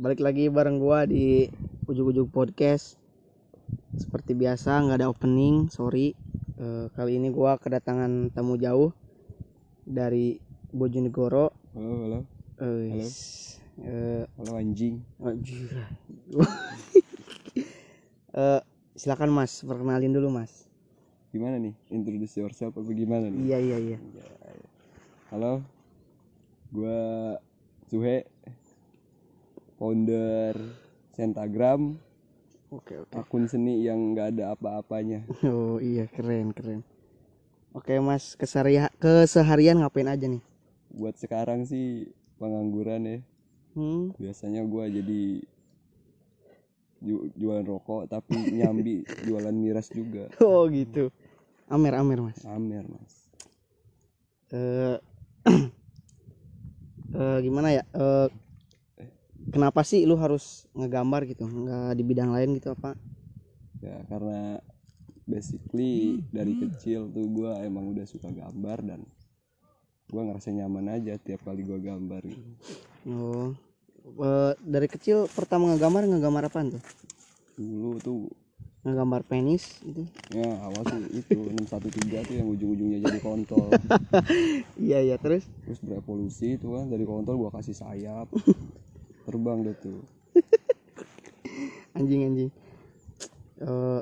Balik lagi bareng gua di ujung-ujung podcast. Seperti biasa nggak ada opening, sorry. Eh, kali ini gua kedatangan tamu jauh dari Bojonegoro. Halo, halo, Eh, Halo. eh, halo anjing. anjir. Eh, silakan Mas, perkenalin dulu Mas. Gimana nih? Introduce yourself apa gimana nih? Iya iya iya. Halo, gua Suhe, founder Sentagram, Oke oke. akun seni yang nggak ada apa-apanya. Oh iya keren keren. Oke Mas, keseharian keseharian ngapain aja nih? Buat sekarang sih pengangguran ya. Hmm. Biasanya gua jadi ju- jualan rokok tapi nyambi jualan miras juga. Oh gitu. Amer amer Mas. Amer mas. eh eh, gimana ya eh kenapa sih lu harus ngegambar gitu nggak di bidang lain gitu apa Ya karena basically dari kecil tuh gua emang udah suka gambar dan gua ngerasa nyaman aja tiap kali gua gambar gitu. oh eh, dari kecil pertama ngegambar ngegambar apa tuh Dulu tuh ngegambar penis gitu ya awal sih itu 613 tuh yang ujung-ujungnya jadi kontol. iya iya terus Terus berevolusi tuh kan dari kontol gua kasih sayap. Terbang deh tuh. anjing anjing eh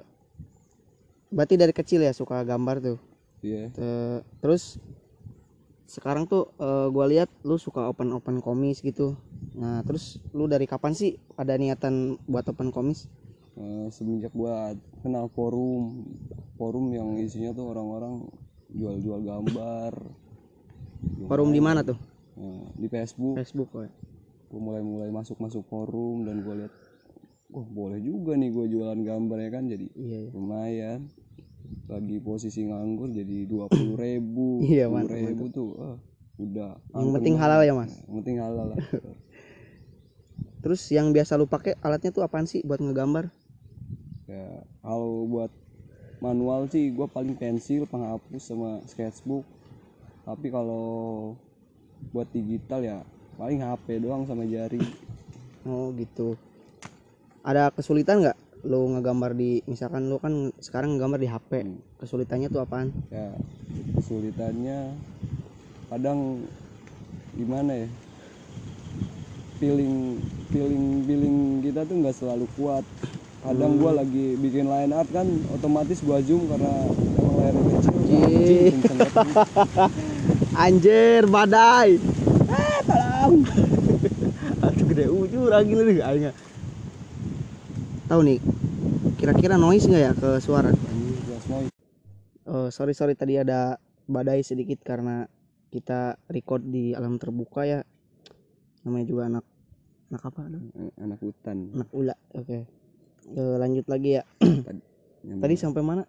berarti dari kecil ya suka gambar tuh Iya. Eh, terus sekarang tuh eh, gua lihat lu suka open open komis gitu nah terus lu dari kapan sih ada niatan buat open komis Eh, semenjak gua kenal forum forum yang isinya tuh orang-orang jual-jual gambar. forum di mana tuh Nah, di Facebook Facebook oh. Gue mulai mulai masuk masuk forum dan gue lihat wah boleh juga nih gue jualan gambar ya kan? Jadi iya iya. lumayan. Lagi posisi nganggur jadi dua puluh ribu Iya, mantap, ribu tuh ah, udah yang penting halal ya mas? Yang penting halal lah. Terus yang biasa lu pakai alatnya tuh apaan sih buat ngegambar? Ya kalau buat manual sih gue paling pensil penghapus sama sketchbook. Tapi kalau buat digital ya paling HP doang sama jari. Oh gitu. Ada kesulitan nggak lu ngegambar di misalkan lu kan sekarang ngegambar di HP Hmm. kesulitannya tuh apaan? Ya kesulitannya kadang gimana ya? Feeling feeling feeling kita tuh nggak selalu kuat. Kadang gua lagi bikin line art kan otomatis gua zoom karena emang layarnya kecil. Banget. anjir badai aduh gede ujur lagi lu aing tahu nih kira-kira noise nggak ya ke suara. Oh, sorry sorry tadi ada badai sedikit karena kita record di alam terbuka ya. Namanya juga anak anak apa? anak hutan Anak ula. Oke. Eh, lanjut lagi ya. Tadi sampai mana?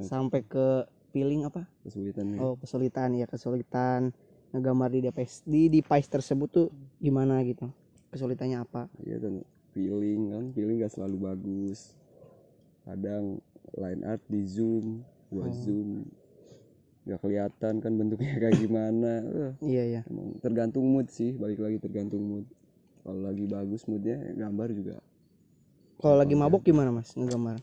Sampai ke feeling apa? kesulitan ya. Oh, kesulitan ya, kesulitan ngegambar di device di device tersebut tuh gimana gitu. Kesulitannya apa? Iya kan feeling kan feeling gak selalu bagus kadang line art di zoom gua Oh. zoom nggak kelihatan kan bentuknya kayak gimana Iya ya. emang tergantung mood sih balik lagi tergantung mood kalau lagi bagus moodnya gambar juga Kalau lagi mabok gimana Mas ngegambar?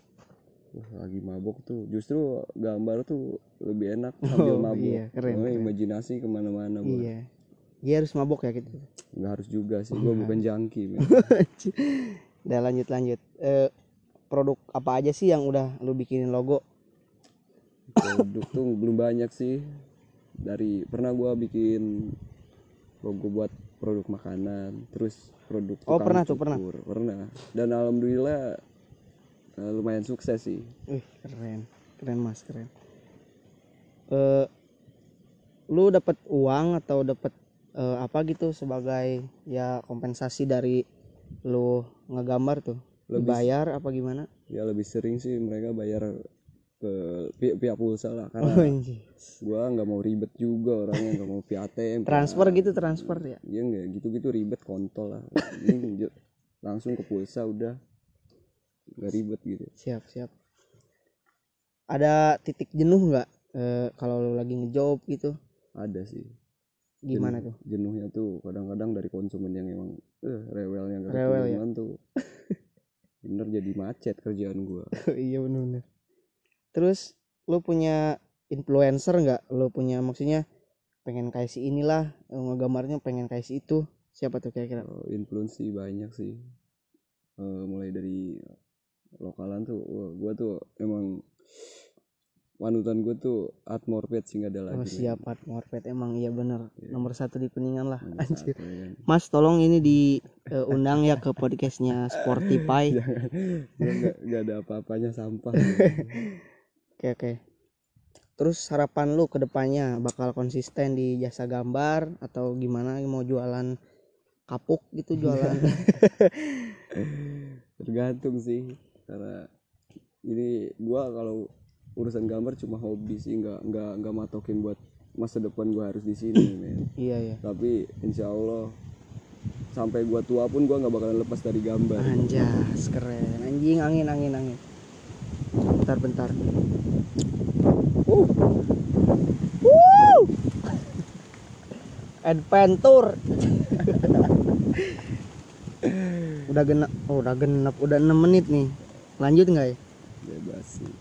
Wah, lagi mabok tuh justru gambar tuh lebih enak sambil Oh, mabok iya, keren, keren. imajinasi ke mana-mana. Iya. Iya harus mabok ya gitu. nggak harus juga sih gua bukan jangki. Udah lanjut lanjut. Eh, produk apa aja sih yang udah lu bikinin logo? produk tuh belum banyak sih dari pernah gua bikin logo buat produk makanan terus produk Oh, pernah tuh, pernah. cukur. pernah dan alhamdulillah eh, lumayan sukses sih Wih keren, keren mas keren. Eh, lu dapat uang atau dapat eh, apa gitu sebagai ya kompensasi dari lu ngegambar tuh? Lebih- Dibayar apa gimana? ya lebih sering sih mereka bayar ke pihak, pihak pulsa lah Oh, karena anjir. gua nggak mau ribet juga orangnya nggak mau via ATM transfer gitu transfer ya? ya nggak gitu-gitu ribet kontol lah ini langsung ke pulsa udah nggak ribet gitu. Siap siap. Ada titik jenuh nggak e, kalau lo lagi ngejob gitu? Ada sih. Gimana Jenuh, tuh? jenuhnya tuh kadang-kadang dari konsumen yang emang eh, rewelnya gak rewel ya? tuh. Bener jadi macet kerjaan gua. Iya bener-bener. Terus lo punya influencer nggak? Lo punya maksudnya pengen kayak si inilah eh, ngegambarnya pengen kayak si itu. Siapa tuh kira-kira? Oh, influencer influensi banyak sih. Uh, mulai dari lokalan tuh wah, gua tuh emang panutan gue tuh Atmorpet sih nggak ada lagi oh siap Art Morpet emang iya bener. Nomor satu di kuningan lah Nomor anjir. satu, ya kan. Mas tolong ini diundang ya ke podcastnya Sportify nggak nggak ada apa-apanya sampah. Oke oke. Terus harapan lu ke depannya bakal konsisten di jasa gambar atau gimana? Mau jualan kapuk gitu jualan? Tergantung sih karena ini gua kalau urusan gambar cuma hobi sih nggak nggak nggak matokin buat masa depan gua harus di sini men. Iya ya tapi insya Allah sampai gua tua pun gua nggak bakalan lepas dari gambar. Anjas keren. Anjing angin angin angin. Bentar bentar. Uh. Woo! adventure. Udah genap oh, udah genap udah 6 menit nih lanjut nggak ya? Bebas sih.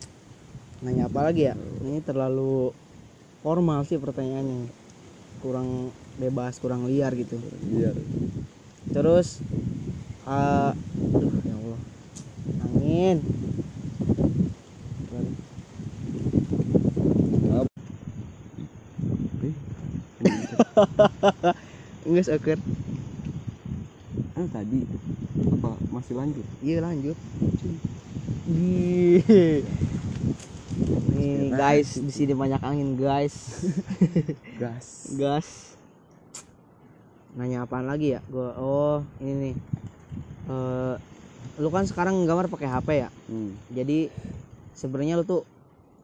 Nanya apa lagi ya? Ini terlalu formal sih pertanyaannya. Kurang bebas kurang liar gitu. Biar terus eh aduh ya Allah. Angin. Enggak seker ah tadi apa masih lanjut? Iya lanjut Ih. nih guys di sini banyak angin guys. Gas. Gas. Nanya apaan lagi ya? Gua oh ini nih. Eh, lu kan sekarang gambar pakai HP ya? Hmm. jadi sebenarnya lu tuh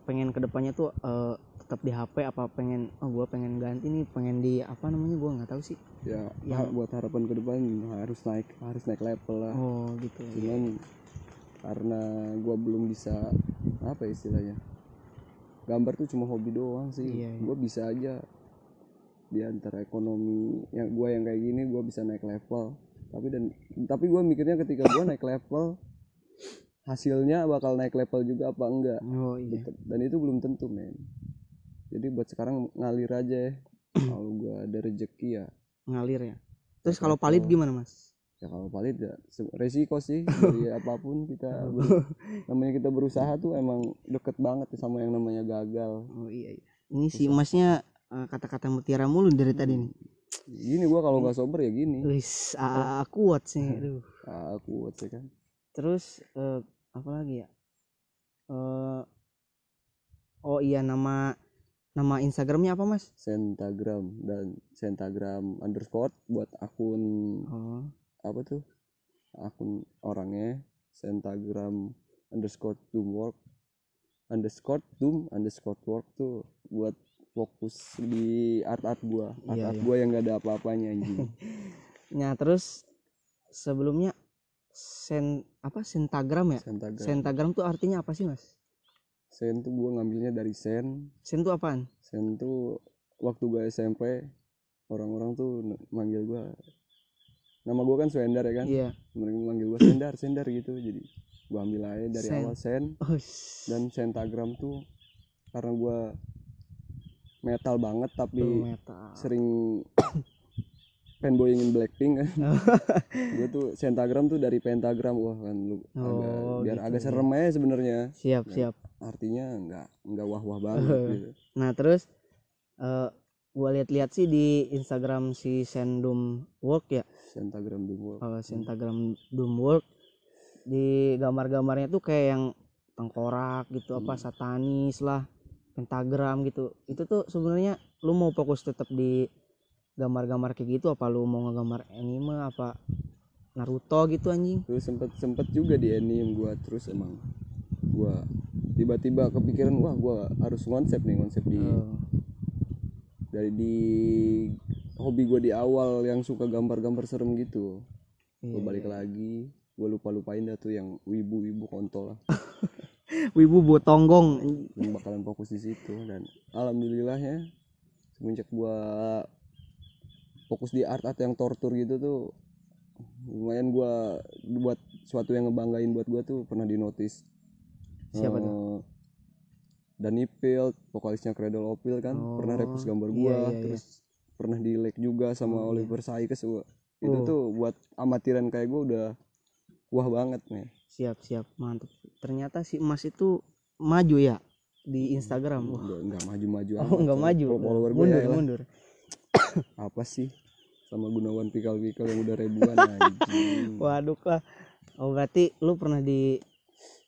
pengen ke depannya tuh eh, tetap di HP apa pengen oh gua pengen ganti nih pengen di apa namanya gua nggak tahu sih. Ya Yang- ha- buat harapan ke depan harus naik harus naik level lah. Oh gitu cuman karena gua belum bisa apa ya istilahnya gambar tuh cuma hobi doang sih. Iya, iya. gua bisa aja di antara ekonomi yang gua yang kayak gini gua bisa naik level. Tapi dan tapi gua mikirnya ketika gua naik level hasilnya bakal naik level juga apa enggak? Oh iya. Dan itu belum tentu men. Jadi buat sekarang ngalir aja ya. kalau gua ada rezeki ya. Ngalir ya. Terus kalau palit gimana mas ya kalau palit ya resiko sih dari apa pun kita namanya kita berusaha tuh emang deket banget sama yang namanya gagal. Oh iya, iya. ini si masnya eh, kata-kata mutiara mulu dari tadi nih. Gini gua kalau nggak sober ya gini. Wis kuat sih aduh. Aku buat sih kan. Terus eh, apa lagi ya? Eh, oh iya nama nama instagramnya apa mas? Sentagram dan sentagram underscore buat akun oh apa tuh? Akun orangnya sentagram underscore doomwork underscore doom underscore work tuh buat fokus di art art gua. Art Iya, art iya. gua yang gak ada apa-apanya anjing. Nah terus sebelumnya sen apa sentagram ya? Sentagram. Sentagram tuh artinya apa sih mas? Sen tuh gua ngambilnya dari sen. Sen tuh apaan? Sen tuh waktu gua SMP orang-orang tuh manggil gua nama gua kan Swendar ya kan? Iya. Mereka manggil gua Sendar Sendar gitu. Jadi gua ambil aja dari Sen. awal sen. Oh dan sentagram tuh karena gua metal banget tapi metal. sering fanboyingin Blackpink kan. Gue tuh sentagram tuh dari pentagram. Wah kan lu agak, Oh, biar gitu agak ya. serem aja sebenarnya. Siap siap. artinya nggak nggak wah wah banget gitu. Nah terus eh gua lihat-lihat sih di Instagram si Sendum Work ya, sentagram dulu kalau Instagram Doom Work di gambar-gambarnya tuh kayak yang tengkorak gitu apa Hmm. satanis lah, pentagram gitu. Itu tuh sebenarnya lu mau fokus tetap di gambar-gambar kayak gitu apa lu mau ngegambar anime apa Naruto gitu anjing? terus sempet sempet juga di anime gua terus emang gua tiba-tiba kepikiran wah gua harus konsep nih konsep di Oh, dari di hobi gua di awal yang suka gambar-gambar serem gitu iya, gua balik iya. lagi gua lupa lupain dah tuh yang wibu-wibu kontol lah Wibu botonggong. yang bakalan fokus di situ dan alhamdulillahnya semenjak gua fokus di art art yang tortur gitu tuh lumayan gua buat suatu yang ngebanggain buat gua tuh pernah di notice Siapa tuh? Danny Field vokalisnya Cradle of Filth kan Oh, pernah repost gambar iya, gua iya, iya. terus pernah di like juga sama Oh, iya. Oliver Sykes gua. Itu Oh. tuh buat amatiran kayak gua udah wah banget nih. Siap siap. Mantep ternyata si emas itu maju ya di Instagram. Wah. Nggak, nggak maju-maju oh amat, nggak coy. maju. Follower gue mundur ya elah. mundur. Apa sih? Sama Gunawan Pikal-Pikal yang udah ribuan anjing. Waduh lah oh berarti lu pernah di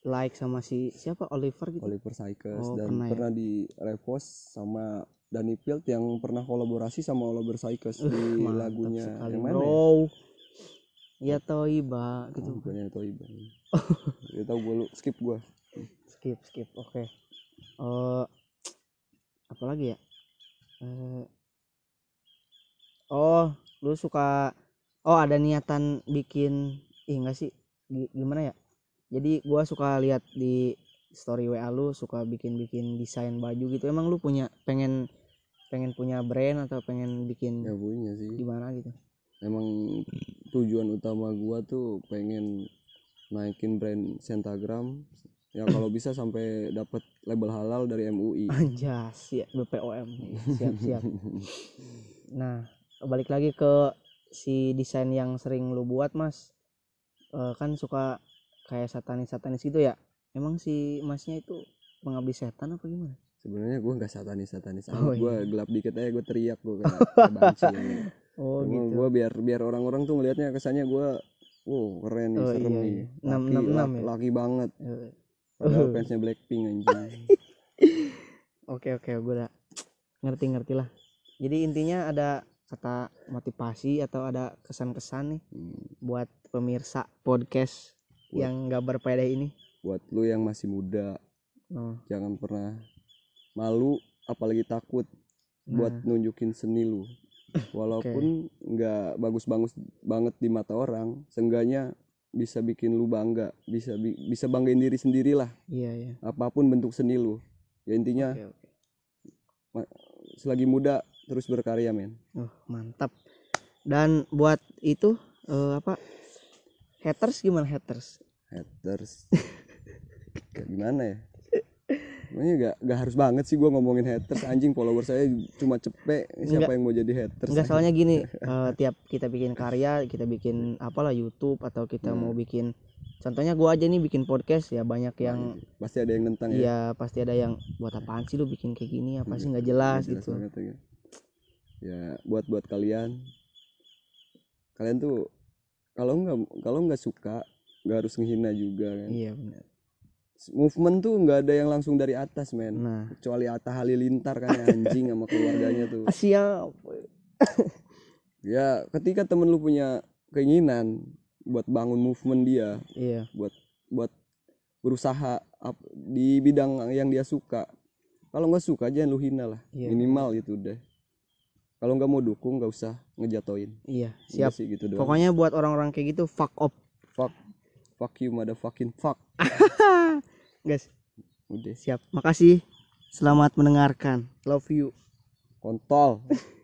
like sama si siapa Oliver gitu Oliver Sykes Oh, dan pernah pernah, ya? di repost sama Danny Field yang pernah kolaborasi sama Oliver Sykes di Mantap lagunya sekali yang mana ya? bro ya toiba Oh, gitu bukannya itu Iban. Ya tahu gue lu skip gua. skip skip oke Eh apa lagi ya Eh, oh lu suka oh ada niatan bikin ih enggak sih Gi- gimana ya jadi gua suka lihat di story WA lu suka bikin bikin desain baju gitu emang lu punya pengen pengen punya brand atau pengen bikin Ya punya sih. gimana gitu Emang tujuan utama gua tuh pengen naikin brand Sentagram. Ya kalau bisa sampai dapat label halal dari MUI. anjas ya BPOM siap siap nah balik lagi ke si desain yang sering lu buat mas Eh, kan suka kayak satanis satanis gitu ya emang si masnya itu pengabdi setan apa gimana Sebenarnya gua nggak satanis satanis Oh. Gua iya. gelap dikit aja gua teriak gua kayak banci. oh Cuma gitu gua biar biar orang-orang tuh ngelihatnya kesannya gua wow keren nih Oh, serem iya, nih iya. Laki, enam- enam laki, ya? laki banget Eh, padahal Uh. fansnya Blackpink anjing oke oke gue udah ngerti ngerti lah jadi intinya ada kata motivasi atau ada kesan-kesan nih Hmm. buat pemirsa podcast Buat- yang nggak berpede ini? buat lu yang masih muda oh, jangan pernah malu apalagi takut buat nah, nunjukin seni lu. Walaupun nggak bagus-bagus banget di mata orang seenggaknya bisa bikin lu bangga bisa bi- bisa banggain diri sendiri lah. Iya iya. Apa pun bentuk seni lu. Ya intinya oke oke. selagi muda terus berkarya men. Oh mantap. Dan buat itu eh, apa haters gimana haters? Haters. Gimana ya? Pokoknya gak, gak harus banget sih gua ngomongin haters. Anjing follower saya cuma cepet siapa Enggak. yang mau jadi haters? Enggak soalnya gini eh, tiap kita bikin karya kita bikin apalah YouTube atau kita Hmm. mau bikin contohnya gua aja nih bikin podcast ya banyak yang pasti ada yang nentang ya? Iya pasti ada yang buat apaan sih lu bikin kayak gini? Apa sih nggak jelas? Nggak gitu. banget ya. ya buat buat kalian. Kalian tuh kalau nggak kalau nggak suka nggak harus ngehina juga kan? Iya benar. Movement tuh nggak ada yang langsung dari atas men. Nah. Kecuali Atta Halilintar kan anjing sama keluarganya tuh. Siap ya ketika temen lu punya keinginan buat bangun movement dia iya. buat buat berusaha di bidang yang dia suka kalau nggak suka jangan lu hina lah. Iya. minimal itu deh. Kalau nggak mau dukung nggak usah ngejatoin. Iya Udah siap. sih gitu doang. Pokoknya buat orang-orang kayak gitu fuck off. Fuck. Fuck you motherfucking fuck. Guys. Udah. Siap. Makasih. Selamat mendengarkan. Love you. Kontol